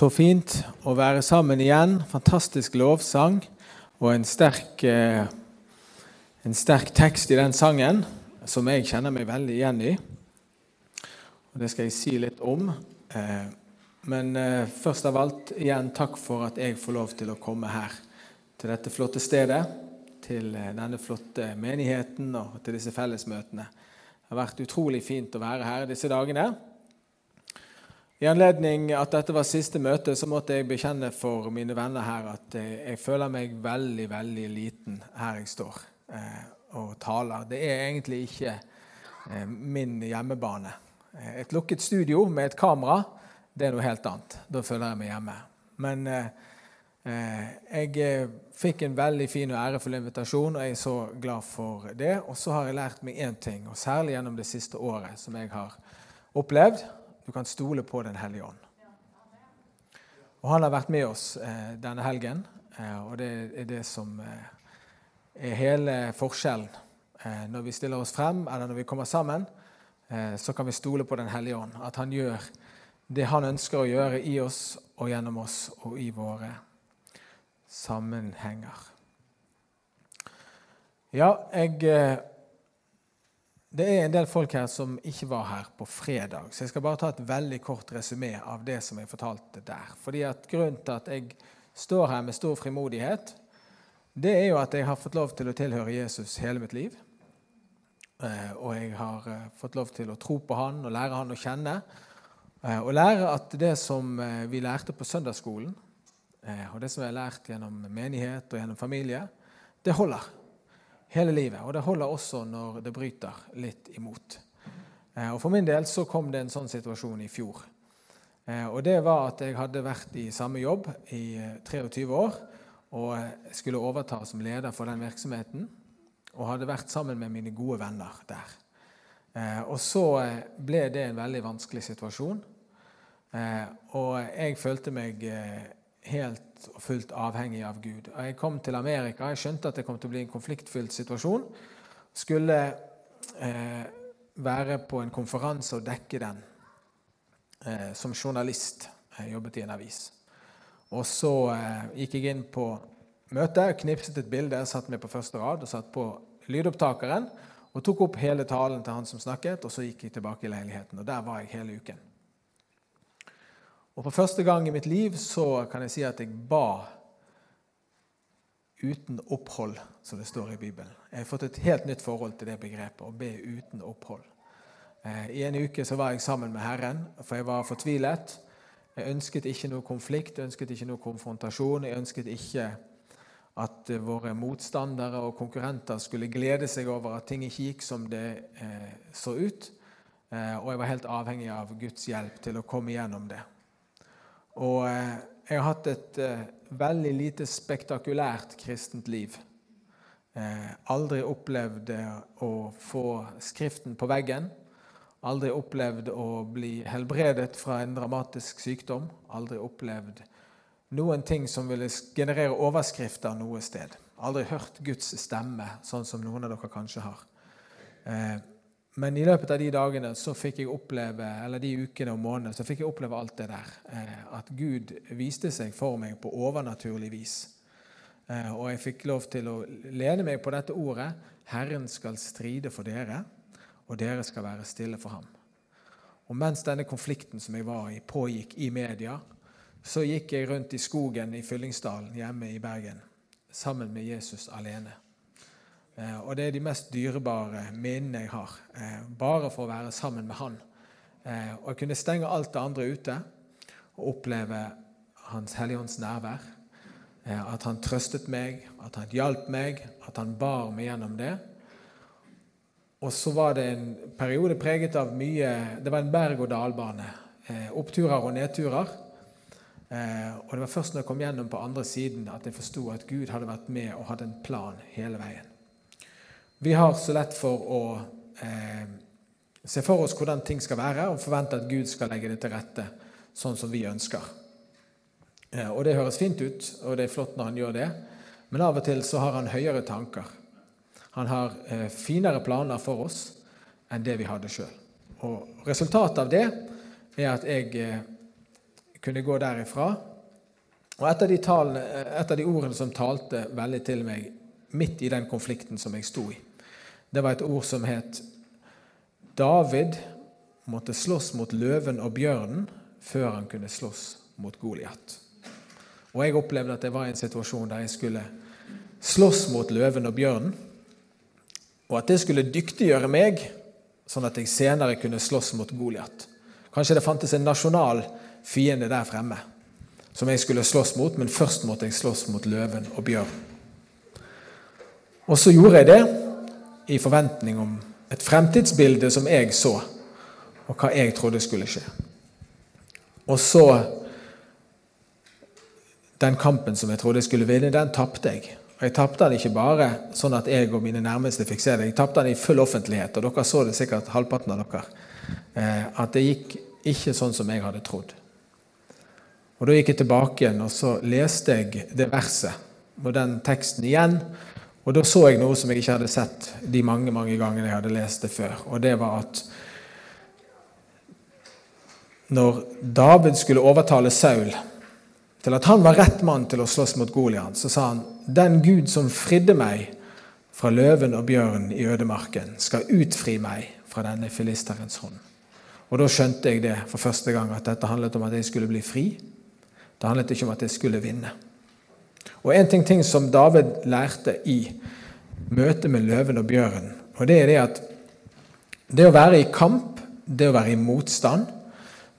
Så fint å være sammen igjen. Fantastisk lovsang og en sterk, eh, en sterk tekst i den sangen som jeg kjenner meg veldig igjen i. Og Det skal jeg si litt om. Eh, men eh, først av alt igjen takk for at jeg får lov til å komme her til dette flotte stedet. Til denne flotte menigheten og til disse fellesmøtene. Det har vært utrolig fint å være her disse dagene. I anledning at dette var siste møte, så måtte jeg bekjenne for mine venner her at jeg føler meg veldig, veldig liten her jeg står eh, og taler. Det er egentlig ikke eh, min hjemmebane. Eh, et lukket studio med et kamera, det er noe helt annet. Da føler jeg meg hjemme. Men jeg fikk en veldig fin og ærefull invitasjon, og jeg er så glad for det. Og så har jeg lært meg én ting, og særlig gjennom det siste året, som jeg har opplevd du kan stole på Den hellige ånd. Og Han har vært med oss eh, denne helgen, eh, og det er det som eh, er hele forskjellen. Eh, når vi stiller oss frem, eller når vi kommer sammen, eh, så kan vi stole på Den hellige ånd. At han gjør det han ønsker å gjøre i oss og gjennom oss og i våre sammenhenger. Ja, jeg eh, det er en del folk her som ikke var her på fredag, så jeg skal bare ta et veldig kort resymé av det som jeg fortalte der. Fordi at Grunnen til at jeg står her med stor frimodighet, det er jo at jeg har fått lov til å tilhøre Jesus hele mitt liv. Eh, og jeg har eh, fått lov til å tro på han og lære han å kjenne. Eh, og lære at det som vi lærte på søndagsskolen, og det som jeg har lært gjennom menighet og gjennom familie, det holder hele livet. Og det holder også når det bryter litt imot. Eh, og For min del så kom det en sånn situasjon i fjor. Eh, og det var at jeg hadde vært i samme jobb i 23 eh, år og skulle overta som leder for den virksomheten. Og hadde vært sammen med mine gode venner der. Og så ble det en veldig vanskelig situasjon. Og jeg følte meg helt og fullt avhengig av Gud. Jeg kom til Amerika. Jeg skjønte at det kom til å bli en konfliktfylt situasjon. Skulle eh, være på en konferanse og dekke den eh, som journalist. Jeg jobbet i en avis. Og så eh, gikk jeg inn på møtet, knipset et bilde, satt meg på første rad og satt på lydopptakeren og tok opp hele talen til han som snakket, og så gikk jeg tilbake i leiligheten. Og der var jeg hele uken. Og For første gang i mitt liv så kan jeg si at jeg ba uten opphold, som det står i Bibelen. Jeg har fått et helt nytt forhold til det begrepet, å be uten opphold. Eh, I en uke så var jeg sammen med Herren, for jeg var fortvilet. Jeg ønsket ikke noe konflikt, jeg ønsket ikke noe konfrontasjon. Jeg ønsket ikke at våre motstandere og konkurrenter skulle glede seg over at ting ikke gikk som det eh, så ut. Eh, og jeg var helt avhengig av Guds hjelp til å komme igjennom det. Og eh, jeg har hatt et eh, veldig lite spektakulært kristent liv. Eh, aldri opplevd å få Skriften på veggen. Aldri opplevd å bli helbredet fra en dramatisk sykdom. Aldri opplevd noen ting som ville generere overskrifter noe sted. Aldri hørt Guds stemme, sånn som noen av dere kanskje har. Men i løpet av de dagene så fikk jeg oppleve, eller de ukene og månedene så fikk jeg oppleve alt det der. Eh, at Gud viste seg for meg på overnaturlig vis. Eh, og jeg fikk lov til å lene meg på dette ordet. Herren skal stride for dere, og dere skal være stille for ham. Og mens denne konflikten som jeg var i, pågikk i media, så gikk jeg rundt i skogen i Fyllingsdalen hjemme i Bergen sammen med Jesus alene. Eh, og det er de mest dyrebare minnene jeg har. Eh, bare for å være sammen med han. Eh, og jeg kunne stenge alt det andre ute og oppleve Hans Helligånds nærvær. At han trøstet meg, at han hjalp meg, at han bar meg gjennom det. Og så var det en periode preget av mye Det var en berg-og-dal-bane. Oppturer og nedturer. Og det var først når jeg kom gjennom på andre siden, at jeg forsto at Gud hadde vært med og hadde en plan hele veien. Vi har så lett for å eh, se for oss hvordan ting skal være, og forvente at Gud skal legge det til rette sånn som vi ønsker. Eh, og Det høres fint ut, og det er flott når han gjør det, men av og til så har han høyere tanker. Han har eh, finere planer for oss enn det vi hadde sjøl. Og resultatet av det er at jeg eh, kunne gå derifra. Og et av, de talene, et av de ordene som talte veldig til meg midt i den konflikten som jeg sto i, det var et ord som het David måtte slåss mot løven og bjørnen før han kunne slåss mot Goliat. Og jeg opplevde at det var en situasjon der jeg skulle slåss mot løven og bjørnen, og at det skulle dyktiggjøre meg, sånn at jeg senere kunne slåss mot Goliat. Kanskje det fantes en nasjonal fiende der fremme som jeg skulle slåss mot, men først måtte jeg slåss mot løven og bjørnen. Og så gjorde jeg det i forventning om et fremtidsbilde som jeg så, og hva jeg trodde skulle skje. Og så Den kampen som jeg trodde jeg skulle vinne, den tapte jeg. Og Jeg tapte den ikke bare sånn at jeg og mine nærmeste fikk se det. Jeg tapte den i full offentlighet, og dere så det sikkert, halvparten av dere. Eh, at det gikk ikke sånn som jeg hadde trodd. Og Da gikk jeg tilbake igjen og så leste jeg det verset og den teksten igjen. Og Da så jeg noe som jeg ikke hadde sett de mange mange gangene jeg hadde lest det før. Og det var at når David skulle overtale Saul til at han var rett mann til å slåss mot Goliat, så sa han den Gud som fridde meg fra løven og bjørnen i ødemarken, skal utfri meg fra denne filisterens hånd. Og Da skjønte jeg det for første gang, at dette handlet om at jeg skulle bli fri. Det handlet ikke om at jeg skulle vinne. Og En ting, ting som David lærte i møtet med løven og bjørnen, og det er det at det å være i kamp, det å være i motstand,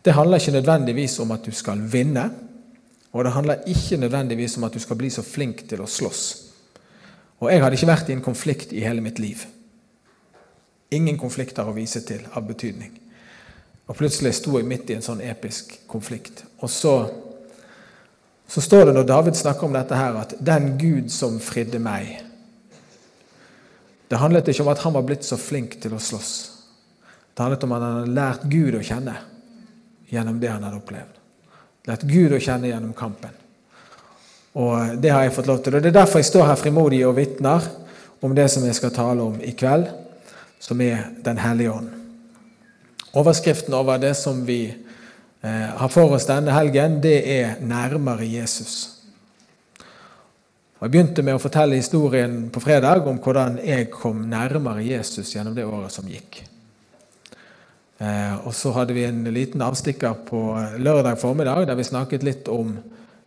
det handler ikke nødvendigvis om at du skal vinne. Og det handler ikke nødvendigvis om at du skal bli så flink til å slåss. Og jeg hadde ikke vært i en konflikt i hele mitt liv. Ingen konflikter å vise til av betydning. Og plutselig sto jeg midt i en sånn episk konflikt. Og så, så står det når David snakker om dette her, at 'den Gud som fridde meg' Det handlet ikke om at han var blitt så flink til å slåss. Det handlet om at han hadde lært Gud å kjenne gjennom det han hadde opplevd. Lært Gud å kjenne gjennom kampen. Og Det har jeg fått lov til. Og Det er derfor jeg står her frimodig og vitner om det som jeg skal tale om i kveld, som er Den hellige ånd. Overskriften over det som vi har for oss denne helgen, det er 'nærmere Jesus'. Og Jeg begynte med å fortelle historien på fredag om hvordan jeg kom nærmere Jesus gjennom det året som gikk. Eh, og så hadde vi en liten avstikker på lørdag formiddag der vi snakket litt om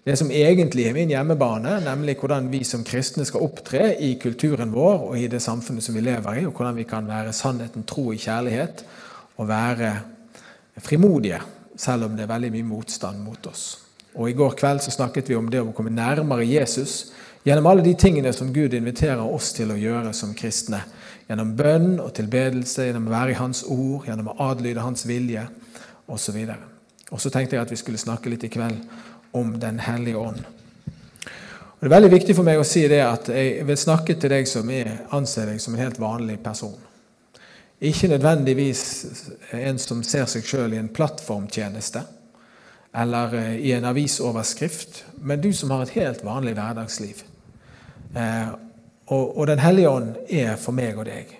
det som egentlig er min hjemmebane, nemlig hvordan vi som kristne skal opptre i kulturen vår og i det samfunnet som vi lever i, og hvordan vi kan være sannheten tro i kjærlighet og være frimodige, selv om det er veldig mye motstand mot oss. Og I går kveld så snakket vi om det å komme nærmere Jesus gjennom alle de tingene som Gud inviterer oss til å gjøre som kristne Gjennom bønn og tilbedelse, gjennom å være i Hans ord, gjennom å adlyde Hans vilje osv. Og så tenkte jeg at vi skulle snakke litt i kveld om Den hellige ånd. Og det er veldig viktig for meg å si det at jeg vil snakke til deg som er, anser deg som en helt vanlig person. Ikke nødvendigvis en som ser seg sjøl i en plattformtjeneste eller eh, i en avisoverskrift, men du som har et helt vanlig hverdagsliv. Eh, og, Den hellige ånd er for meg og deg.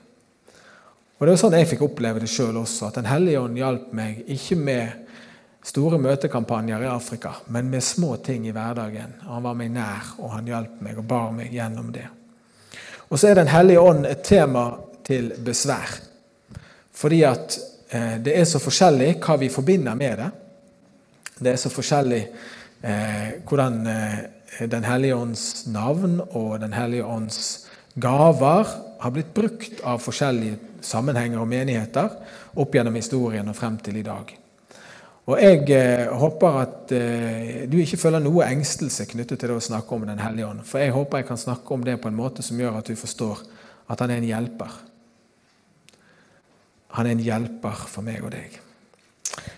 Og Det er sånn jeg fikk oppleve det sjøl også, at Den hellige ånd hjalp meg ikke med store møtekampanjer i Afrika, men med små ting i hverdagen. Han var meg nær, og han hjalp meg og bar meg gjennom det. Og så er Den hellige ånd et tema til besvær. Fordi at eh, det er så forskjellig hva vi forbinder med det. Det er så forskjellig eh, hvordan eh, den hellige ånds navn og Den hellige ånds gaver har blitt brukt av forskjellige sammenhenger og menigheter opp gjennom historien og frem til i dag. Og Jeg eh, håper at eh, du ikke føler noe engstelse knyttet til det å snakke om Den hellige ånd. For jeg håper jeg kan snakke om det på en måte som gjør at du forstår at han er en hjelper. Han er en hjelper for meg og deg.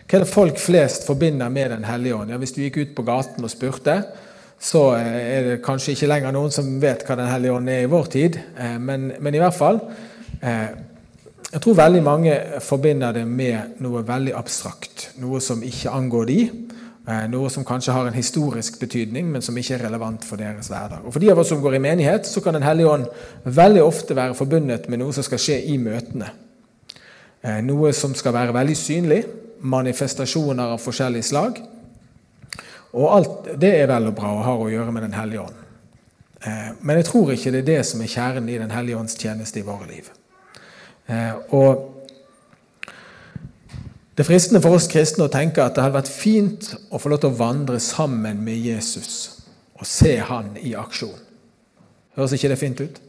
Hva er det folk flest forbinder med Den hellige ånd? Ja, hvis du gikk ut på gaten og spurte, så eh, er det kanskje ikke lenger noen som vet hva Den hellige ånd er i vår tid. Eh, men, men, i hvert fall eh, Jeg tror veldig mange forbinder det med noe veldig abstrakt. Noe som ikke angår de. Noe som kanskje har en historisk betydning, men som ikke er relevant for deres hverdag. Og For de av oss som går i menighet, så kan Den hellige ånd veldig ofte være forbundet med noe som skal skje i møtene. Noe som skal være veldig synlig. Manifestasjoner av forskjellig slag. Og alt det er vel og bra og har å gjøre med Den hellige ånd. Eh, men jeg tror ikke det er det som er kjernen i Den hellige ånds tjeneste i våre liv. Eh, og det er fristende for oss kristne å tenke at det hadde vært fint å få lov til å vandre sammen med Jesus og se han i aksjon. Høres ikke det fint ut?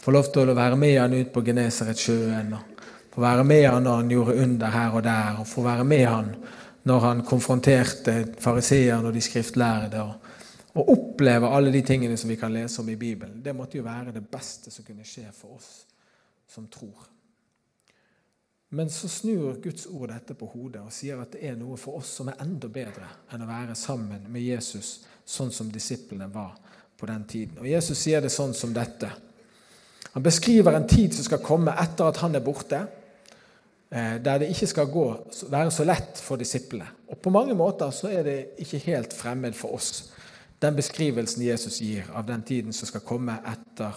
Få lov til å være med han ut på Genesaretsjøen. Få være med han når han gjorde under her og der. og Få være med han når han konfronterte fariseerne og de skriftlærde. Og, oppleve alle de tingene som vi kan lese om i Bibelen. Det måtte jo være det beste som kunne skje for oss som tror. Men så snur Guds ord dette på hodet og sier at det er noe for oss som er enda bedre enn å være sammen med Jesus, sånn som disiplene var på den tiden. Og Jesus sier det sånn som dette. Han beskriver en tid som skal komme etter at han er borte, der det ikke skal gå, være så lett for disiplene. Og På mange måter så er det ikke helt fremmed for oss, den beskrivelsen Jesus gir av den tiden som skal komme etter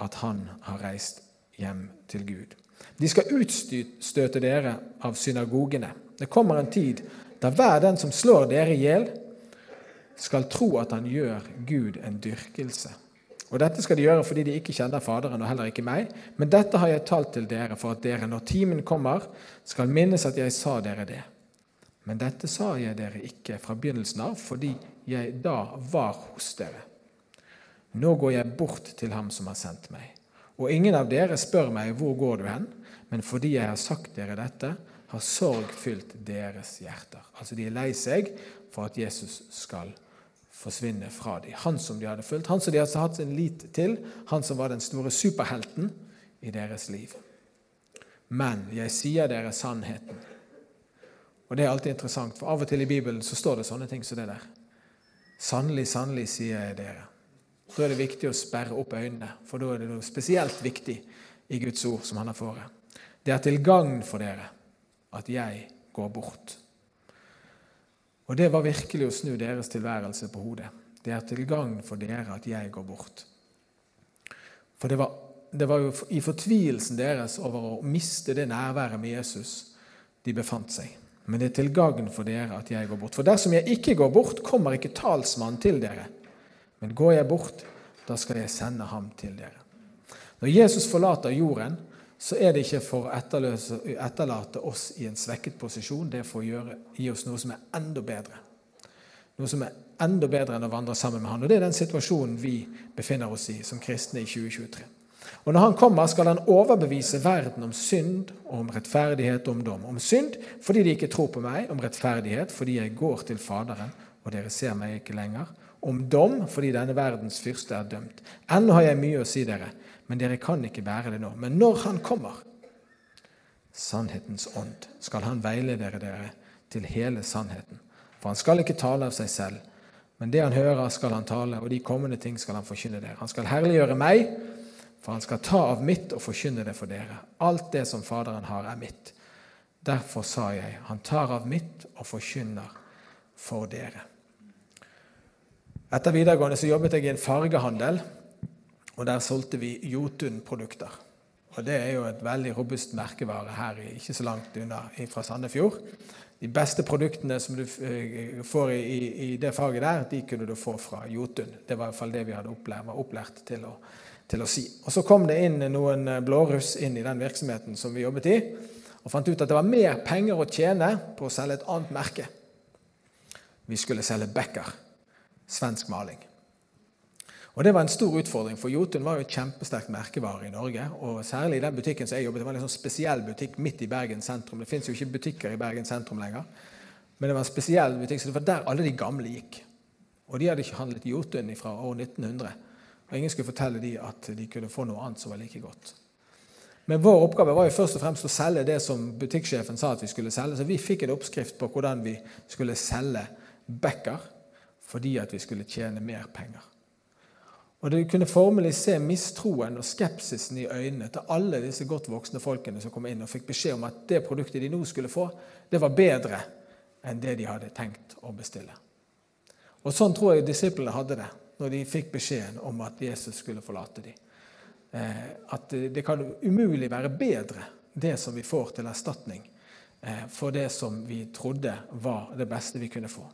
at han har reist hjem til Gud. De skal utstøte dere av synagogene. Det kommer en tid da hver den som slår dere i hjel, skal tro at han gjør Gud en dyrkelse. Og Dette skal de gjøre fordi de ikke kjenner Faderen og heller ikke meg. Men dette har jeg talt til dere for at dere, når timen kommer, skal minnes at jeg sa dere det. Men dette sa jeg dere ikke fra begynnelsen av, fordi jeg da var hos dere. Nå går jeg bort til ham som har sendt meg. Og ingen av dere spør meg, hvor går du hen? Men fordi jeg har sagt dere dette, har sorg fylt deres hjerter. Altså de er lei seg for at Jesus skal forsvinne fra dem. Han som de hadde fulgt, han som de hadde hatt sin lit til, han som var den store superhelten i deres liv. Men jeg sier dere sannheten. Og Det er alltid interessant, for av og til i Bibelen så står det sånne ting som det der. Sannelig, sannelig, sier jeg dere. Da er det viktig å sperre opp øynene, for da er det noe spesielt viktig i Guds ord som han har fått. Det er til gagn for dere at jeg går bort. Og det var virkelig å snu deres tilværelse på hodet. Det er til gagn for dere at jeg går bort. For det var, det var jo i fortvilelsen deres over å miste det nærværet med Jesus de befant seg. Men det er til gagn for dere at jeg går bort. For dersom jeg ikke går bort, kommer ikke talsmannen til dere. Men går jeg bort, da skal jeg sende ham til dere. Når Jesus forlater jorden, så er det ikke for å etterlate oss i en svekket posisjon. Det er for å gjøre, gi oss noe som er enda bedre. Noe som er enda bedre enn å vandre sammen med han. Og Det er den situasjonen vi befinner oss i som kristne i 2023. Og Når han kommer, skal han overbevise verden om synd, om rettferdighet og om dom. Om synd fordi de ikke tror på meg, om rettferdighet fordi jeg går til Faderen, og dere ser meg ikke lenger om dom fordi denne verdens fyrste er dømt. Ennå har jeg mye å si dere, men dere kan ikke bære det nå. Men når Han kommer, sannhetens ånd, skal Han veilede dere til hele sannheten. For han skal ikke tale av seg selv, men det han hører, skal han tale, og de kommende ting skal han forkynne dere. Han skal herliggjøre meg, for han skal ta av mitt og forkynne det for dere. Alt det som Faderen har, er mitt. Derfor sa jeg, han tar av mitt og forkynner for dere. Etter videregående så jobbet jeg i en fargehandel, og der solgte vi Jotun-produkter. Og Det er jo et veldig robust merkevare her ikke så langt unna fra Sandefjord. De beste produktene som du eh, får i, i, det faget der, de kunne du få fra Jotun. Det var i hvert fall det vi hadde opplært, var opplært til å, til å si. Og Så kom det inn noen eh, blåruss inn i den virksomheten som vi jobbet i, og fant ut at det var mer penger å tjene på å selge et annet merke. Vi skulle selge Becker svensk maling. Og Det var en stor utfordring, for Jotun var jo et kjempesterkt merkevare i Norge. og Særlig i den butikken som jeg jobbet, det var en sånn spesiell butikk midt i Bergen sentrum. Det fins jo ikke butikker i Bergen sentrum lenger, men det var en spesiell butikk, så det var der alle de gamle gikk. Og de hadde ikke handlet Jotun fra år 1900. Og ingen skulle fortelle dem at de kunne få noe annet som var like godt. Men vår oppgave var jo først og fremst å selge det som butikksjefen sa at vi skulle selge. Så vi fikk en oppskrift på hvordan vi skulle selge Becker fordi at vi skulle tjene mer penger. Og Du kunne formelig se mistroen og skepsisen i øynene til alle disse godt voksne folkene som kom inn og fikk beskjed om at det produktet de nå skulle få, det var bedre enn det de hadde tenkt å bestille. Og Sånn tror jeg disiplene hadde det når de fikk beskjeden om at Jesus skulle forlate dem. Eh, at det kan umulig være bedre, det som vi får til erstatning eh, for det som vi trodde var det beste vi kunne få.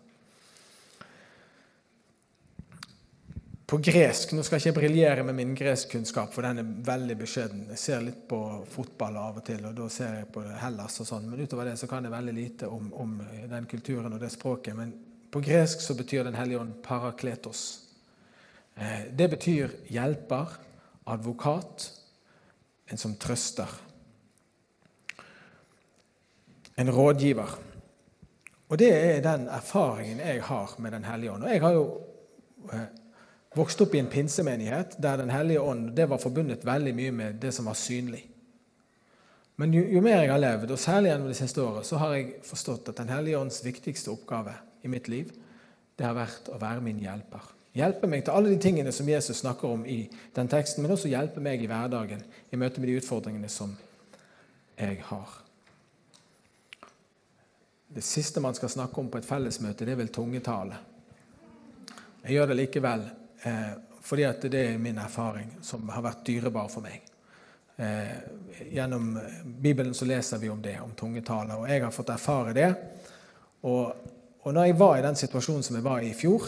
På gresk Nå skal jeg ikke briljere med min greskkunnskap, for den er veldig beskjeden. Jeg ser litt på fotball av og til, og da ser jeg på Hellas og sånn. Men utover det så kan jeg veldig lite om, om den kulturen og det språket. Men på gresk så betyr Den hellige ånd parakletos. Eh, det betyr hjelper, advokat, en som trøster. En rådgiver. Og det er den erfaringen jeg har med Den hellige ånd. Og jeg har jo eh, vokste opp i en pinsemenighet der Den hellige ånd det var forbundet veldig mye med det som var synlig. Men jo, jo mer jeg har levd, og særlig gjennom det siste året, så har jeg forstått at Den hellige ånds viktigste oppgave i mitt liv det har vært å være min hjelper. Hjelpe meg til alle de tingene som Jesus snakker om i den teksten, men også hjelpe meg i hverdagen i møte med de utfordringene som jeg har. Det siste man skal snakke om på et fellesmøte, det er vel tungetale. Jeg gjør det likevel fordi at det er min erfaring som har vært dyrebar for meg. Eh, gjennom Bibelen så leser vi om det, om tungetale, og jeg har fått erfare det. Og, og når jeg var i den situasjonen som jeg var i i fjor,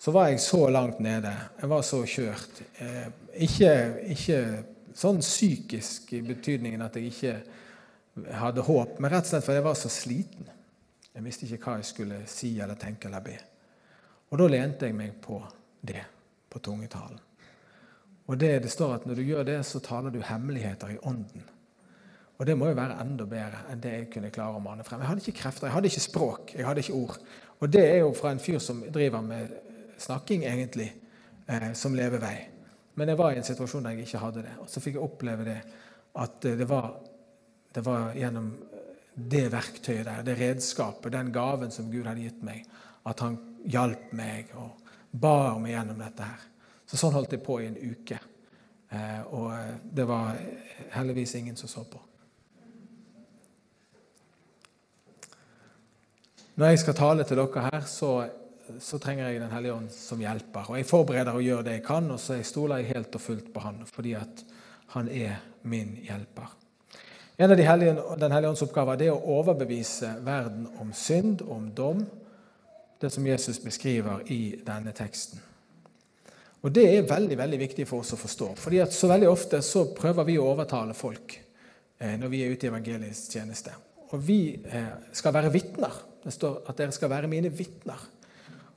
så var jeg så langt nede. Jeg var så kjørt. Eh, ikke, ikke sånn psykisk i betydningen at jeg ikke hadde håp, men rett og slett fordi jeg var så sliten. Jeg visste ikke hva jeg skulle si eller tenke eller be. Og da lente jeg meg på det på tungetalen. Og det, det står at når du gjør det, så taler du hemmeligheter i ånden. Og det må jo være enda bedre enn det jeg kunne klare å mane frem. Jeg hadde ikke krefter, jeg hadde ikke språk, jeg hadde ikke ord. Og det er jo fra en fyr som driver med snakking, egentlig, eh, som levevei. Men jeg var i en situasjon der jeg ikke hadde det. Og så fikk jeg oppleve det at det var, det var gjennom det verktøyet der, det redskapet, den gaven som Gud hadde gitt meg, at han hjalp meg. og bar meg gjennom dette her. Så sånn holdt jeg på i en uke. Eh, og eh, det var heldigvis ingen som så på. Når jeg skal tale til dere her, så, så trenger jeg Den hellige ånd som hjelper. Og jeg forbereder og gjør det jeg kan, og så stoler jeg helt og fullt på Han, fordi at Han er min hjelper. En av de hellige, Den hellige ånds oppgaver er å overbevise verden om synd, om dom det som Jesus beskriver i denne teksten. Og Det er veldig veldig viktig for oss å forstå. fordi at så veldig ofte så prøver vi å overtale folk eh, når vi er ute i evangeliets tjeneste. Og vi eh, skal være vitner. Det står at dere skal være mine vitner.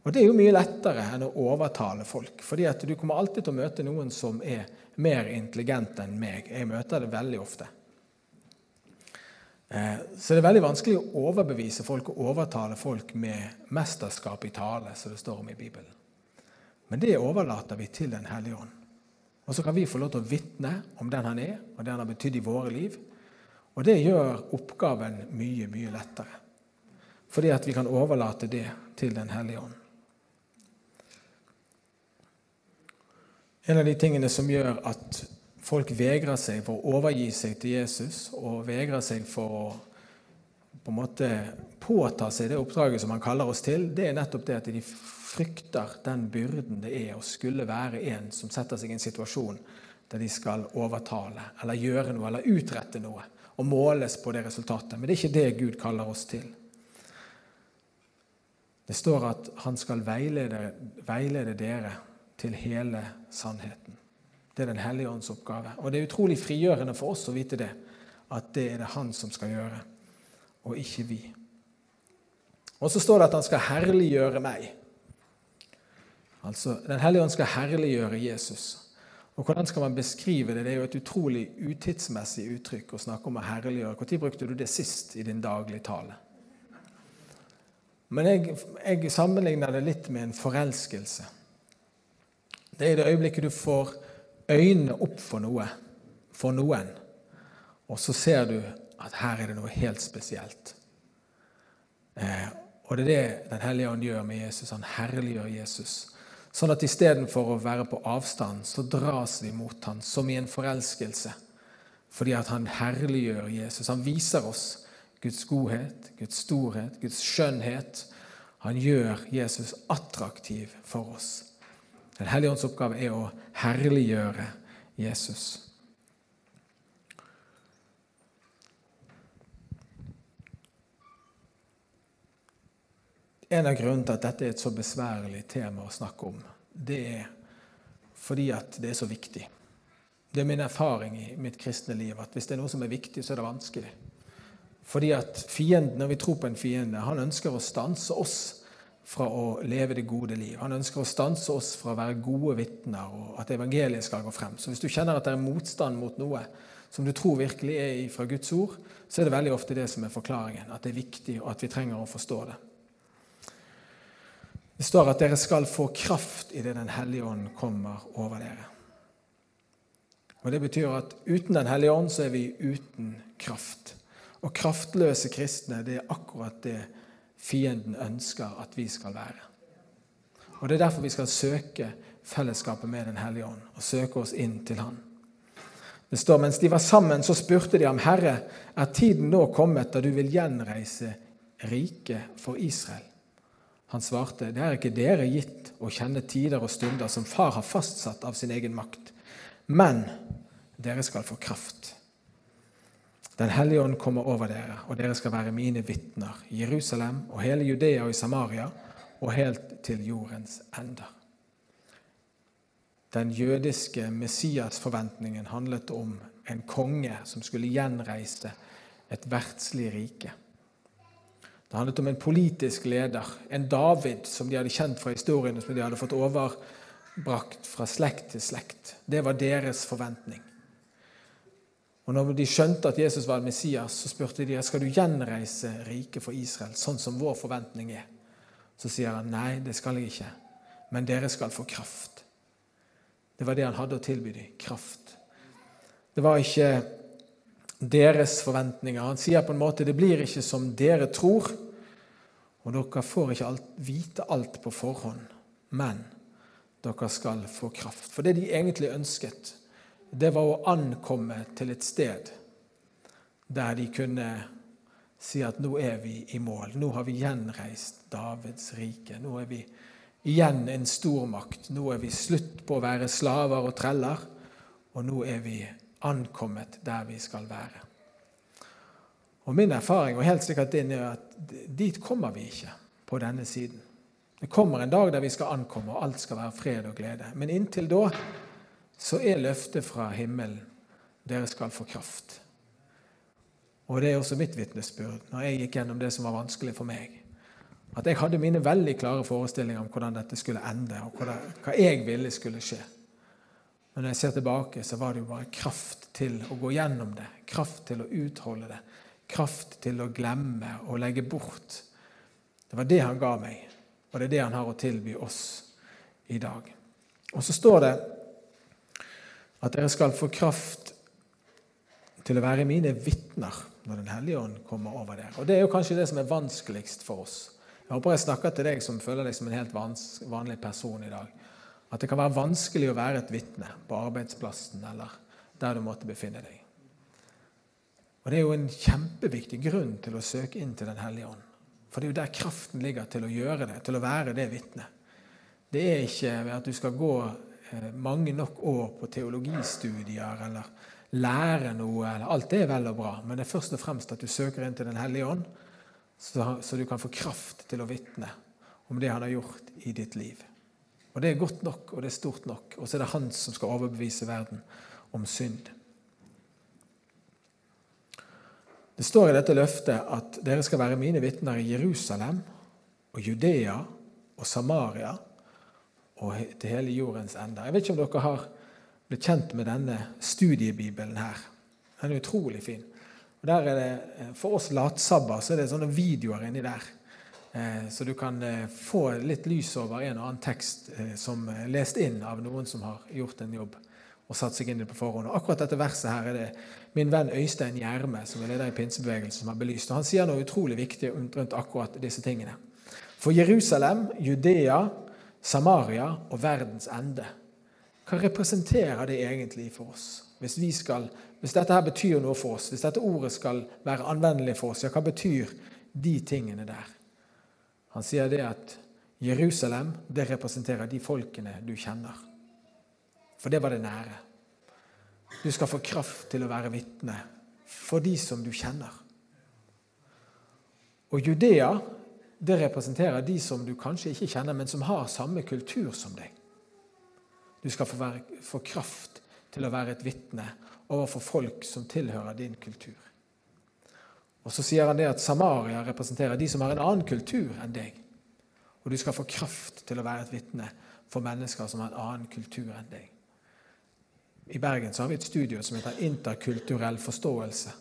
Og Det er jo mye lettere enn å overtale folk. fordi at du kommer alltid til å møte noen som er mer intelligent enn meg. Jeg møter det veldig ofte. Eh, så det er veldig vanskelig å overbevise folk og overtale folk med mesterskap i tale, som det står om i Bibelen. Men det overlater vi til Den hellige ånd. Og så kan vi få lov til å vitne om den han er, og det han har betydd i våre liv. Og det gjør oppgaven mye, mye lettere. Fordi at vi kan overlate det til Den hellige ånd. En av de tingene som gjør at folk vegrer seg for å overgi seg til Jesus og vegrer seg for å på en måte påta seg det oppdraget som han kaller oss til, det er nettopp det at de frykter den byrden det er å skulle være en som setter seg i en situasjon der de skal overtale eller gjøre noe eller utrette noe og måles på det resultatet. Men det er ikke det Gud kaller oss til. Det står at han skal veilede, veilede dere til hele sannheten. Det er Den hellige ånds oppgave. Og det er utrolig frigjørende for oss å vite det, at det er det han som skal gjøre, og ikke vi. Og så står det at han skal herliggjøre meg. Altså, Den hellige ånd skal herliggjøre Jesus. Og Hvordan skal man beskrive det? Det er jo et utrolig utidsmessig uttrykk å snakke om å herliggjøre. Når brukte du det sist i din daglige tale? Men jeg, jeg sammenligner det litt med en forelskelse. Det er i det øyeblikket du får øynene opp for noe, for noen, og så ser du at her er det noe helt spesielt. Eh, og det er det Den hellige ånd gjør med Jesus. Han herliggjør Jesus. Sånn at istedenfor å være på avstand, så dras vi mot ham som i en forelskelse. Fordi at han herliggjør Jesus. Han viser oss Guds godhet, Guds storhet, Guds skjønnhet. Han gjør Jesus attraktiv for oss. Den hellige ånds oppgave er å herliggjøre Jesus. En av grunnene til at dette er et så besværlig tema å snakke om, det er fordi at det er så viktig. Det er min erfaring i mitt kristne liv at hvis det er noe som er viktig, så er det vanskelig. Fordi at fienden, Når vi tror på en fiende, han ønsker å stanse oss fra å leve det gode liv. Han ønsker å stanse oss fra å være gode vitner, og at evangeliet skal gå frem. Så hvis du kjenner at det er motstand mot noe som du tror virkelig er fra Guds ord, så er det veldig ofte det som er forklaringen. At det er viktig, og at vi trenger å forstå det. Det står at dere skal få kraft idet Den hellige ånd kommer over dere. Og Det betyr at uten Den hellige ånd så er vi uten kraft. Og kraftløse kristne, det er akkurat det fienden ønsker at vi skal være. Og Det er derfor vi skal søke fellesskapet med Den hellige ånd og søke oss inn til Han. Det står mens de var sammen, så spurte de ham, Herre, er tiden nå kommet da du vil gjenreise riket for Israel? Han svarte, det er ikke dere gitt å kjenne tider og stunder som far har fastsatt av sin egen makt. Men dere skal få kraft. Den hellige ånd kommer over dere, og dere skal være mine vitner i Jerusalem og hele Judea og i Samaria og helt til jordens ender. Den jødiske Messias-forventningen handlet om en konge som skulle gjenreise et verdslig rike. Det handlet om en politisk leder, en David som de hadde kjent fra historien, som de hadde fått overbrakt fra slekt til slekt. Det var deres forventning. Og når de skjønte at Jesus var Messias, så spurte de skal du gjenreise riket for Israel, sånn som vår forventning er. Så sier han nei, det skal jeg ikke, men dere skal få kraft. Det var det han hadde å tilby dem kraft. Det var ikke deres forventninger. Han sier på en måte det blir ikke som dere tror, og dere får ikke alt, vite alt på forhånd, men dere skal få kraft. For det de egentlig ønsket, det var å ankomme til et sted der de kunne si at nå er vi i mål. Nå har vi gjenreist Davids rike. Nå er vi igjen en stormakt. Nå er vi slutt på å være slaver og treller, og nå er vi ankommet der vi skal være. Og Min erfaring og helt sikkert din er at dit kommer vi ikke på denne siden. Det kommer en dag der vi skal ankomme, og alt skal være fred og glede. Men inntil da så er løftet fra himmelen dere skal få kraft. Og det er også mitt vitnesbyrd når jeg gikk gjennom det som var vanskelig for meg. At jeg hadde mine veldig klare forestillinger om hvordan dette skulle ende, og hva jeg ville skulle skje. Men når jeg ser tilbake, så var det jo bare kraft til å gå gjennom det. Kraft til å utholde det. Kraft til å glemme og legge bort. Det var det han ga meg, og det er det han har å tilby oss i dag. Og så står det at dere skal få kraft til å være mine vitner når Den hellige ånd kommer over dere. Og Det er jo kanskje det som er vanskeligst for oss. Jeg håper jeg snakker til deg som føler deg som en helt vanlig person i dag. At det kan være vanskelig å være et vitne på arbeidsplassen eller der du måtte befinne deg. Og Det er jo en kjempeviktig grunn til å søke inn til Den hellige ånd. For det er jo der kraften ligger til å gjøre det, til å være det vitnet. Det er ikke ved at du skal gå mange nok år på teologistudier eller lære noe. Eller, alt det er vel og bra, men det er først og fremst at du søker inn til Den hellige ånd, så, så du kan få kraft til å vitne om det han har gjort i ditt liv. Og Det er godt nok, og det er stort nok. Og så er det han som skal overbevise verden om synd. Det står i dette løftet at dere skal være mine vitner i Jerusalem og Judea og Samaria og til hele jordens ende. Jeg vet ikke om dere har blitt kjent med denne studiebibelen her. Den er utrolig fin. Og der er det, eh, For oss latsabber så er det sånne videoer inni der. Eh, så du kan eh, få litt lys over en og annen tekst som er lest inn av noen som har gjort en jobb og satt seg inn i det på forhånd. Og akkurat dette verset her er det min venn Øystein Gjerme, som er leder i pinsebevegelsen, som har belyst. Og han sier noe utrolig viktig rundt akkurat disse tingene. For Jerusalem, Judea, Samaria og verdens ende. Hva representerer det egentlig for oss? Hvis, skal, hvis, dette her betyr noe for oss, hvis dette ordet skal være anvendelig for oss, ja, hva betyr de tingene der? Han sier det at Jerusalem det representerer de folkene du kjenner. For det var det nære. Du skal få kraft til å være vitne for de som du kjenner. Og Judea det representerer de som du kanskje ikke kjenner, men som har samme kultur som deg. Du skal få, være, få kraft til å være et vitne overfor folk som tilhører din kultur. Og Så sier han det at Samaria representerer de som har en annen kultur enn deg. Og du skal få kraft til å være et vitne for mennesker som har en annen kultur enn deg. I Bergen så har vi et studio som heter Interkulturell forståelse.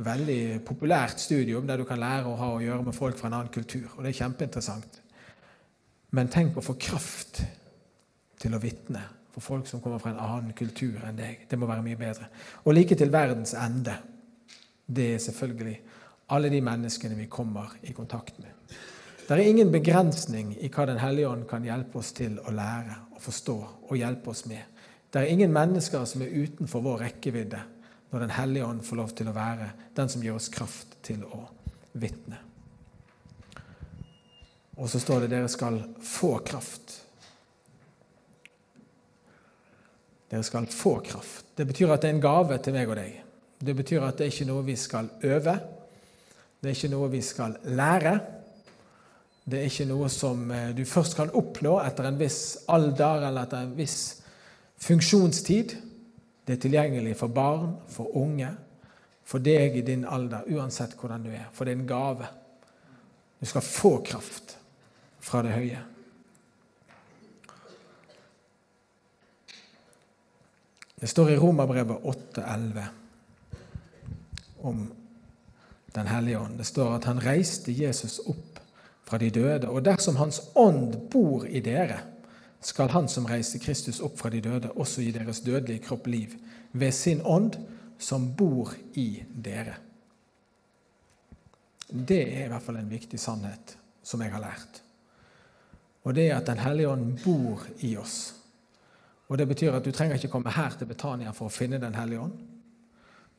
Veldig populært studium der du kan lære å ha å gjøre med folk fra en annen kultur. Og det er kjempeinteressant. Men tenk å få kraft til å vitne for folk som kommer fra en annen kultur enn deg. Det må være mye bedre. Og like til verdens ende. Det er selvfølgelig alle de menneskene vi kommer i kontakt med. Det er ingen begrensning i hva Den hellige ånd kan hjelpe oss til å lære og forstå og hjelpe oss med. Det er ingen mennesker som er utenfor vår rekkevidde når Den hellige ånd får lov til å være den som gir oss kraft til å vitne. Og så står det dere skal få kraft Dere skal få kraft. Det betyr at det er en gave til meg og deg. Det betyr at det er ikke noe vi skal øve. Det er ikke noe vi skal lære. Det er ikke noe som eh, du først kan oppnå etter en viss alder eller etter en viss funksjonstid. Det er tilgjengelig for barn, for unge, for deg i din alder, uansett hvordan du er. For det er en gave. Du skal få kraft fra det høye. Det står i Romerbrevet 8,11 om Den hellige ånd. Det står at han reiste Jesus opp fra de døde. Og dersom Hans ånd bor i dere, skal Han som reiste Kristus opp fra de døde, også gi deres dødelige kropp liv ved sin ånd, som bor i dere. Det er i hvert fall en viktig sannhet som jeg har lært. Og det er at Den hellige ånd bor i oss. Og Det betyr at du trenger ikke komme her til Betania for å finne Den hellige ånd.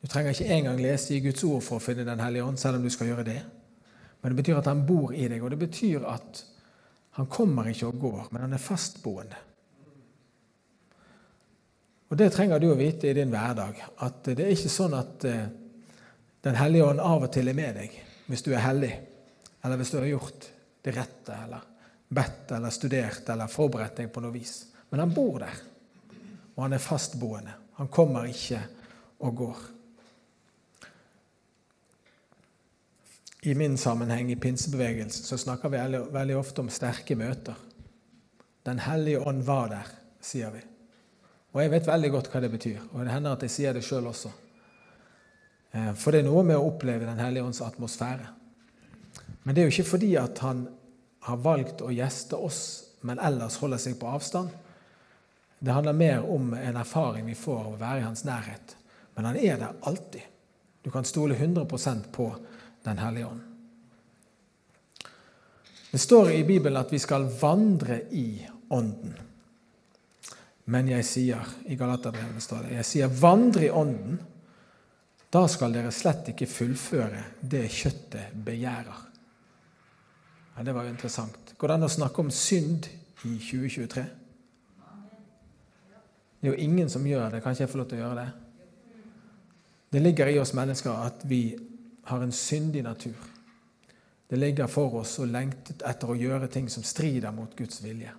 Du trenger ikke engang lese i Guds ord for å finne Den hellige ånd, selv om du skal gjøre det. Men det betyr at han bor i deg, og det betyr at han kommer ikke og går, men han er fastboende. Og Det trenger du å vite i din hverdag, at det er ikke sånn at eh, Den hellige ånd av og til er med deg hvis du er hellig, eller hvis du har gjort det rette, eller bedt eller studert eller forberedt deg på noe vis. Men han bor der og han er fastboende. Han kommer ikke og går. I min sammenheng i pinsebevegelsen så snakker vi veldig ofte om sterke møter. Den hellige ånd var der, sier vi. Og jeg vet veldig godt hva det betyr, og det hender at jeg sier det sjøl også. Eh, for det er noe med å oppleve Den hellige ånds atmosfære. Men det er jo ikke fordi at han har valgt å gjeste oss, men ellers holder seg på avstand. Det handler mer om en erfaring vi får av å være i hans nærhet. Men han er der alltid. Du kan stole 100% på Den hellige ånd. Det står i Bibelen at vi skal vandre i Ånden. Men jeg sier i Galaterbrevet står det, jeg sier 'vandre i Ånden'. Da skal dere slett ikke fullføre det kjøttet begjærer. Ja, det var jo interessant. Går det an å snakke om synd i 2023? Det er jo ingen som gjør det. Kan ikke jeg få lov til å gjøre det? Det ligger i oss mennesker at vi har en syndig natur. Det ligger for oss å lengte etter å gjøre ting som strider mot Guds vilje.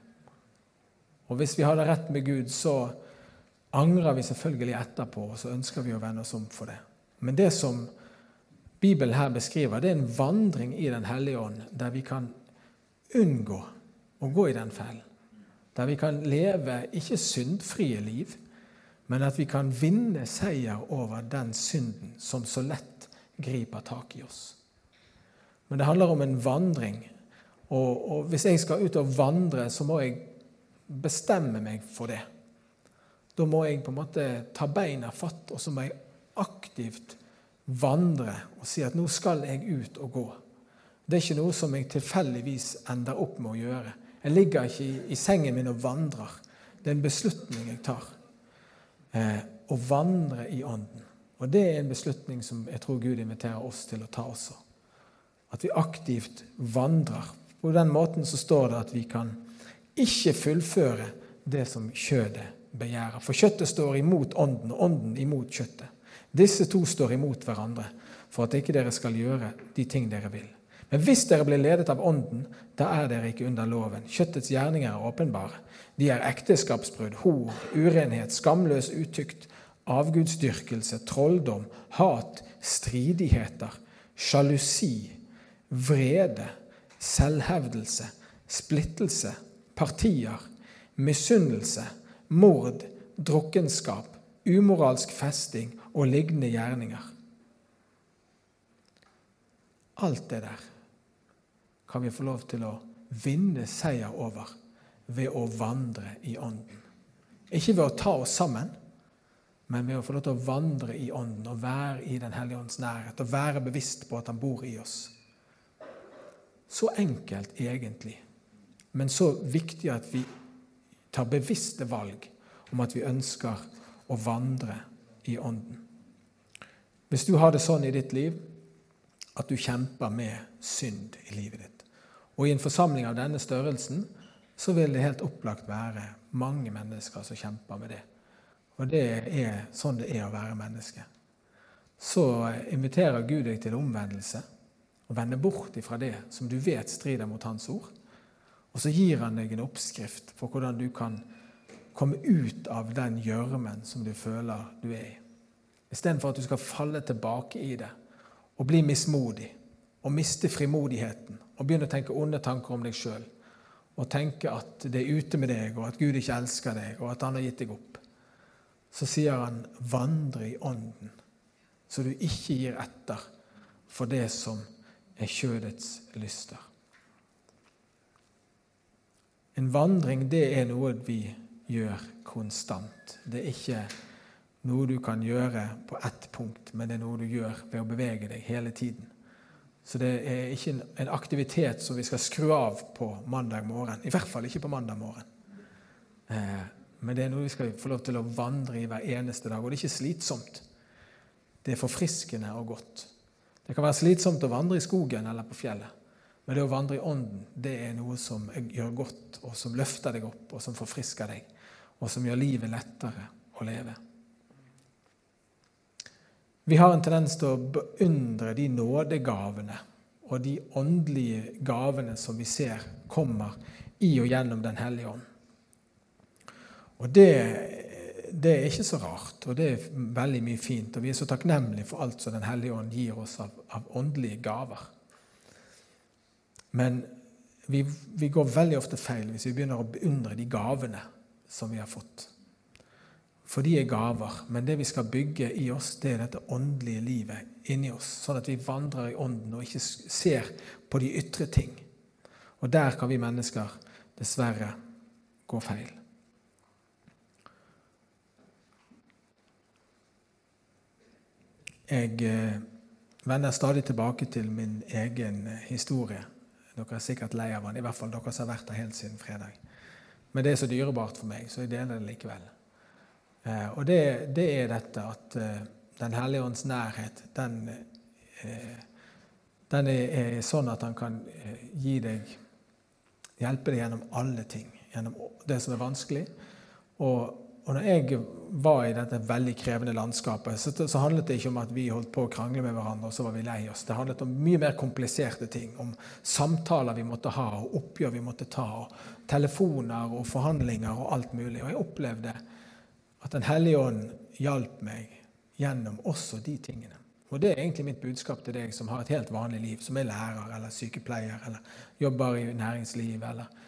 Og hvis vi har det rett med Gud, så angrer vi selvfølgelig etterpå, og så ønsker vi å vende oss om for det. Men det som Bibelen her beskriver, det er en vandring i Den hellige ånd, der vi kan unngå å gå i den fellen der vi kan leve ikke syndfrie liv, men at vi kan vinne seier over den synden som så lett griper tak i oss. Men det handler om en vandring. Og, og hvis jeg skal ut og vandre, så må jeg bestemme meg for det. Da må jeg på en måte ta beina fatt, og så må jeg aktivt vandre og si at nå skal jeg ut og gå. Det er ikke noe som jeg tilfeldigvis ender opp med å gjøre. Jeg ligger ikke i, i sengen min og vandrer. Det er en beslutning jeg tar. Eh, å vandre i Ånden. Og det er en beslutning som jeg tror Gud inviterer oss til å ta også. At vi aktivt vandrer. På den måten så står det at vi kan ikke fullføre det som kjødet begjærer. For kjøttet står imot ånden, og ånden imot kjøttet. Disse to står imot hverandre for at ikke dere skal gjøre de ting dere vil. Men hvis dere blir ledet av Ånden, da er dere ikke under loven. Kjøttets gjerninger er åpenbare. De er ekteskapsbrudd, hor, urenhet, skamløs utykt, avgudsdyrkelse, trolldom, hat, stridigheter, sjalusi, vrede, selvhevdelse, splittelse, partier, misunnelse, mord, drukkenskap, umoralsk festing og lignende gjerninger. Alt det der kan vi få lov til å vinne seier over ved å vandre i Ånden. Ikke ved å ta oss sammen, men ved å få lov til å vandre i Ånden og være i Den hellige ånds nærhet og være bevisst på at Han bor i oss. Så enkelt egentlig, men så viktig at vi tar bevisste valg om at vi ønsker å vandre i Ånden. Hvis du har det sånn i ditt liv at du kjemper med synd i livet ditt, og i en forsamling av denne størrelsen så vil det helt opplagt være mange mennesker som kjemper med det. Og det er sånn det er å være menneske. Så inviterer Gud deg til omvendelse og vende bort ifra det som du vet strider mot Hans ord. Og så gir han deg en oppskrift på hvordan du kan komme ut av den gjørmen som du føler du er i. Istedenfor at du skal falle tilbake i det og bli mismodig og miste frimodigheten og begynne å tenke onde tanker om deg sjøl. Og tenke at det er ute med deg, og at Gud ikke elsker deg, og at han har gitt deg opp. Så sier han 'vandre i ånden', så du ikke gir etter for det som er kjødets lyster. En vandring, det er noe vi gjør konstant. Det er ikke noe du kan gjøre på ett punkt, men det er noe du gjør ved å bevege deg hele tiden. Så det er ikke en aktivitet som vi skal skru av på mandag morgen. I hvert fall ikke på mandag morgen. Men det er noe vi skal få lov til å vandre i hver eneste dag. Og det er ikke slitsomt. Det er forfriskende og godt. Det kan være slitsomt å vandre i skogen eller på fjellet. Men det å vandre i ånden det er noe som gjør godt, og som løfter deg opp, og som forfrisker deg, og som gjør livet lettere å leve. Vi har en tendens til å beundre de nådegavene og de åndelige gavene som vi ser kommer i og gjennom Den hellige ånd. Og det, det, er ikke så rart, og det er veldig mye fint. Og vi er så takknemlige for alt som Den hellige ånd gir oss av, av åndelige gaver. Men vi, vi går veldig ofte feil hvis vi begynner å beundre de gavene som vi har fått. For de er gaver. Men det vi skal bygge i oss, det er dette åndelige livet inni oss. Sånn at vi vandrer i ånden og ikke ser på de ytre ting. Og der kan vi mennesker dessverre gå feil. Jeg eh, vender stadig tilbake til min egen eh, historie. Dere er sikkert lei av den, i hvert fall dere som har vært der helt siden fredag. Men det er så dyrebart for meg, så jeg deler det likevel. Eh, og det, det, er dette at Den hellige ånds nærhet, den, den er, er, sånn at han kan gi deg Hjelpe deg gjennom alle ting, gjennom det som er vanskelig. Og, og når jeg var i dette veldig krevende landskapet, så, så, handlet det ikke om at vi holdt på å krangle med hverandre, og så var vi lei oss. Det handlet om mye mer kompliserte ting. Om samtaler vi måtte ha, og oppgjør vi måtte ta, og telefoner og forhandlinger og alt mulig. Og jeg opplevde at Den hellige ånd hjalp meg gjennom også de tingene. Og Det er egentlig mitt budskap til deg som har et helt vanlig liv, som er lærer eller sykepleier eller jobber i næringsliv eller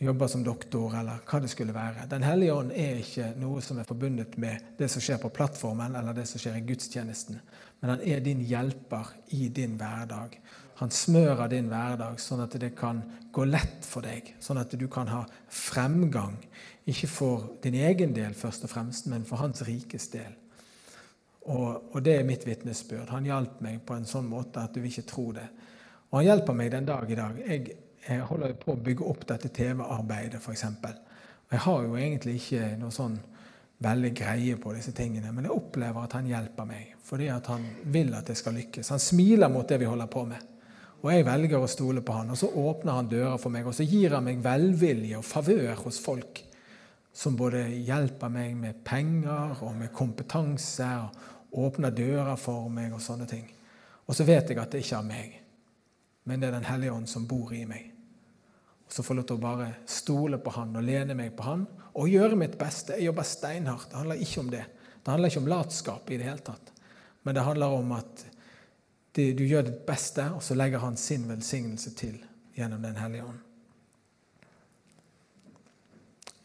jobber som doktor eller hva det skulle være. Den hellige ånd er ikke noe som er forbundet med det som skjer på plattformen eller det som skjer i gudstjenesten, men han er din hjelper i din hverdag. Han smører din hverdag sånn at det kan gå lett for deg, sånn at du kan ha fremgang ikke for din egen del først og fremst, men for hans rikes del. Og, og det er mitt vitnesbyrd. Han hjalp meg på en sånn måte at du vil ikke tro det. Og han hjelper meg den dag i dag. Jeg, jeg holder på å bygge opp dette TV-arbeidet, f.eks. Jeg har jo egentlig ikke noe sånn veldig greie på disse tingene, men jeg opplever at han hjelper meg fordi at han vil at det skal lykkes. Han smiler mot det vi holder på med. Og jeg velger å stole på han, og så åpner han dører for meg, og så gir han meg velvilje og favør hos folk som både hjelper meg med penger og med kompetanse og åpner dører for meg og sånne ting. Og så vet jeg at det ikke er meg, men det er Den hellige ånd som bor i meg. Og Så får jeg lov til å bare stole på Han og lene meg på Han og gjøre mitt beste. Jeg jobber steinhardt. Det handler ikke om det. Det handler ikke om latskap i det hele tatt. Men det handler om at du gjør ditt beste, og så legger Han sin velsignelse til gjennom Den hellige ånd.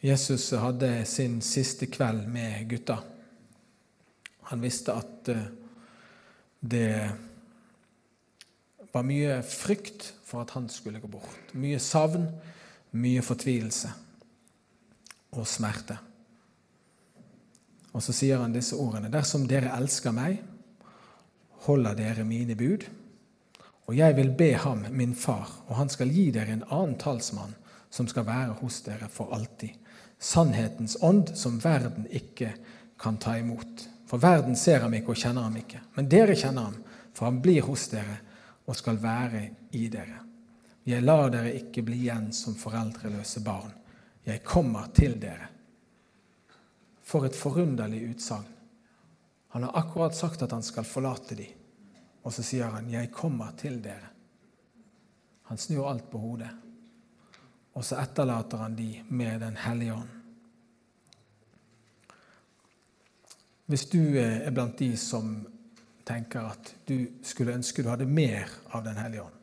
Jesus hadde sin siste kveld med gutta. Han visste at eh, var mye frykt for at han skulle gå bort. Mye savn, mye fortvilelse og smerte. Og så sier han disse ordene.: Dersom dere elsker meg, holder dere mine bud. Og jeg vil be ham, min far, og han skal gi dere en annen talsmann som skal være hos dere for alltid. Sannhetens ånd som verden ikke kan ta imot. For verden ser ham ikke og kjenner ham ikke. Men dere kjenner ham, for han blir hos dere og skal være i dere. Jeg lar dere ikke bli igjen som foreldreløse barn. Jeg kommer til dere. For et forunderlig utsagn. Han har akkurat sagt at han skal forlate dem, og så sier han 'Jeg kommer til dere'. Han snur alt på hodet, og så etterlater han de med Den hellige ånd. Hvis du er blant de som tenker at du skulle ønske du hadde mer av Den hellige ånd,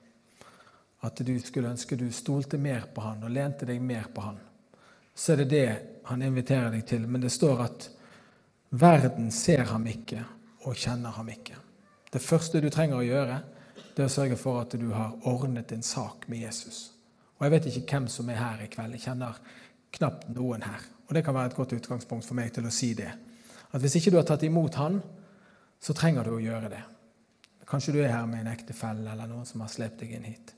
at du skulle ønske du stolte mer på Han og lente deg mer på Han, så er det det han inviterer deg til. Men det står at verden ser ham ikke og kjenner ham ikke. Det første du trenger å gjøre, det er å sørge for at du har ordnet en sak med Jesus. Og Jeg vet ikke hvem som er her i kveld. Jeg kjenner knapt noen her. Og Det kan være et godt utgangspunkt for meg til å si det. At Hvis ikke du har tatt imot Han, så trenger du å gjøre det. Kanskje du er her med en ektefelle eller noen som har slept deg inn hit.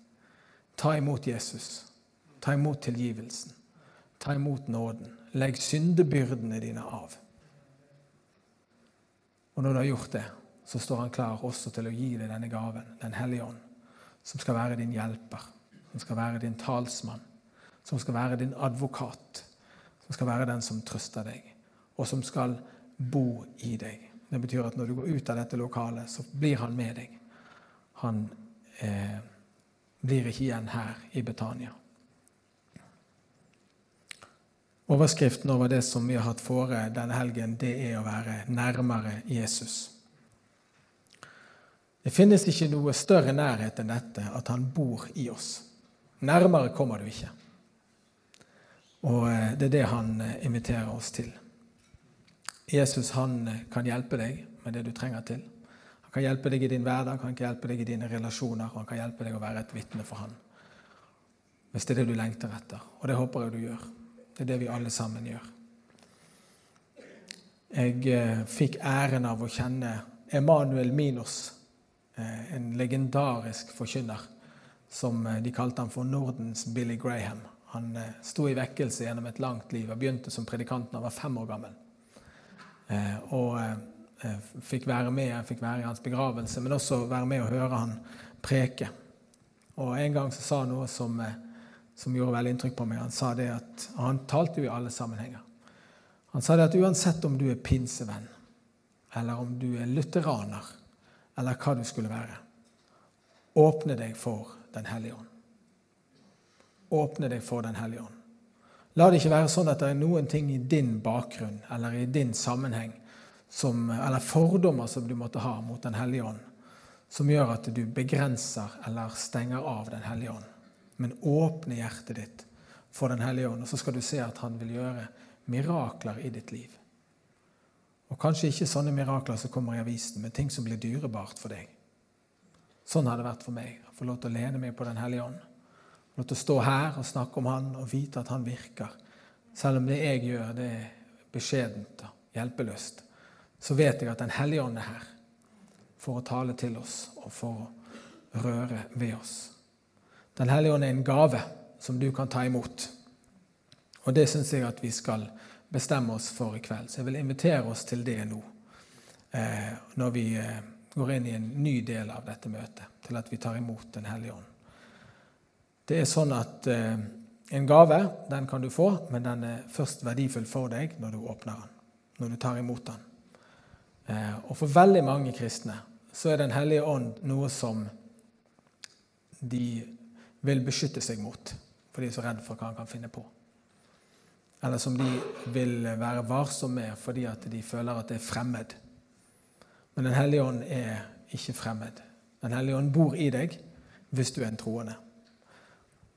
Ta imot Jesus. Ta imot tilgivelsen. Ta imot nåden. Legg syndebyrdene dine av. Og når du har gjort det, så står han klar også til å gi deg denne gaven, Den hellige ånd, som skal være din hjelper, som skal være din talsmann, som skal være din advokat, som skal være den som trøster deg, og som skal bo i deg. Det betyr at når du går ut av dette lokalet, så blir han med deg. Han eh, blir ikke igjen her i Betania. Overskriften over det som vi har hatt fore denne helgen, det er å være nærmere Jesus. Det finnes ikke noe større nærhet enn dette, at han bor i oss. Nærmere kommer du ikke. Og eh, det er det han eh, inviterer oss til. Jesus han eh, kan hjelpe deg med det du trenger til. Han kan hjelpe deg i din hverdag, han kan hjelpe deg i dine relasjoner, og han kan hjelpe deg å være et vitne for han. Hvis det er det du lengter etter. Og det håper jeg du gjør. Det er det vi alle sammen gjør. Jeg eh, fikk æren av å kjenne Emanuel Minos, eh, en legendarisk forkynner som de kalte han for Nordens Billy Graham. Han sto i vekkelse gjennom et langt liv og begynte som predikant da han var fem år gammel. Eh, og eh, fikk være med, fikk være i hans begravelse, men også være med og høre han preke. Og En gang så sa han noe som eh, som gjorde veldig inntrykk på meg. Han sa det at, og han talte jo i alle sammenhenger. Han sa det at uansett om du er pinsevenn, eller om du er lutheraner, eller hva du skulle være, åpne deg for Den hellige ånd. Åpne deg for Den hellige ånd. La det ikke være sånn at det er noen ting i din bakgrunn eller i din sammenheng som, eller fordommer som du måtte ha mot Den hellige ånd, som gjør at du begrenser eller stenger av Den hellige ånd men åpne hjertet ditt for Den hellige ånd, og så skal du se at han vil gjøre mirakler i ditt liv. Og kanskje ikke sånne mirakler som kommer i avisen, men ting som blir dyrebart for deg. Sånn har det vært for meg. Å få lov til å lene meg på Den hellige ånd. Lov til å stå her og snakke om Han og vite at Han virker. Selv om det jeg gjør, det er beskjedent og hjelpeløst, så vet jeg at Den hellige ånd er her for å tale til oss og for å røre ved oss. Den hellige ånd er en gave som du kan ta imot. Og det syns jeg at vi skal bestemme oss for i kveld. Så jeg vil invitere oss til det nå, eh, når vi eh, går inn i en ny del av dette møtet, til at vi tar imot Den hellige ånd. Det er sånn at eh, en gave den kan du få, men den er først verdifull for deg når du åpner den, når du tar imot den. Og for veldig mange kristne så er Den hellige ånd noe som de vil beskytte seg mot, for de er så redd for hva han kan finne på. Eller som de vil være varsomme med fordi at de føler at det er fremmed. Men Den hellige ånd er ikke fremmed. Den hellige ånd bor i deg hvis du er en troende.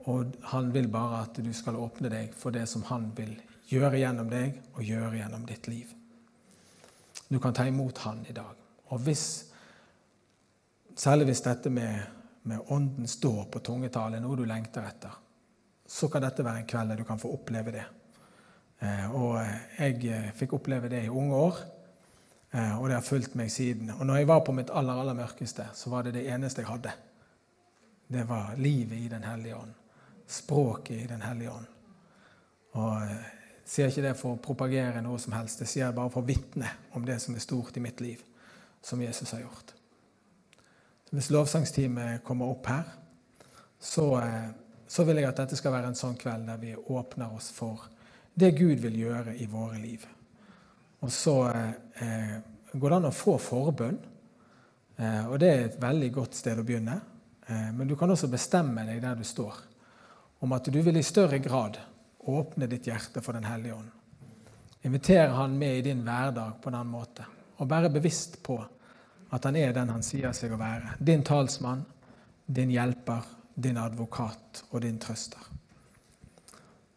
Og han vil bare at du skal åpne deg for det som han vil gjøre gjennom deg og gjøre gjennom ditt liv. Du kan ta imot han i dag. Og hvis, særlig hvis dette med, med ånden står på tungetale, noe du lengter etter, så kan dette være en kveld der du kan få oppleve det. Eh, og jeg eh, fikk oppleve det i unge år, eh, og det har fulgt meg siden. Og når jeg var på mitt aller, aller mørkeste, så var det det eneste jeg hadde. Det var livet i Den hellige ånd språket i Den hellige ånd. Og jeg sier ikke det for å propagere noe som helst, jeg sier det bare for å vitne om det som er stort i mitt liv, som Jesus har gjort. Hvis lovsangsteamet kommer opp her, så, eh, så, vil jeg at dette skal være en sånn kveld der vi åpner oss for det Gud vil gjøre i våre liv. Og så eh, går det an å få forbønn, eh, og det er et veldig godt sted å begynne. Eh, men du kan også bestemme deg der du står om at du vil i større grad åpne ditt hjerte for Den hellige ånd. Invitere Han med i din hverdag på den måten. Og være bevisst på at han er den han sier seg å være. Din talsmann, din hjelper, din advokat og din trøster.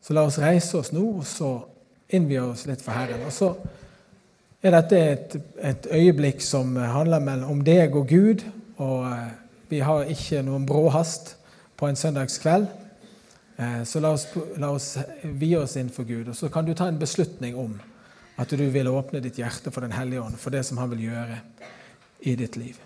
Så la oss reise oss nå, og så innvie oss litt for Herren. Og så er dette et, et øyeblikk som handler om deg og Gud. Og eh, vi har ikke noen bråhast på en søndagskveld. Eh, så la oss, la oss vie oss inn for Gud. Og så kan du ta en beslutning om at du vil åpne ditt hjerte for Den hellige ånd, for det som han vil gjøre i ditt liv.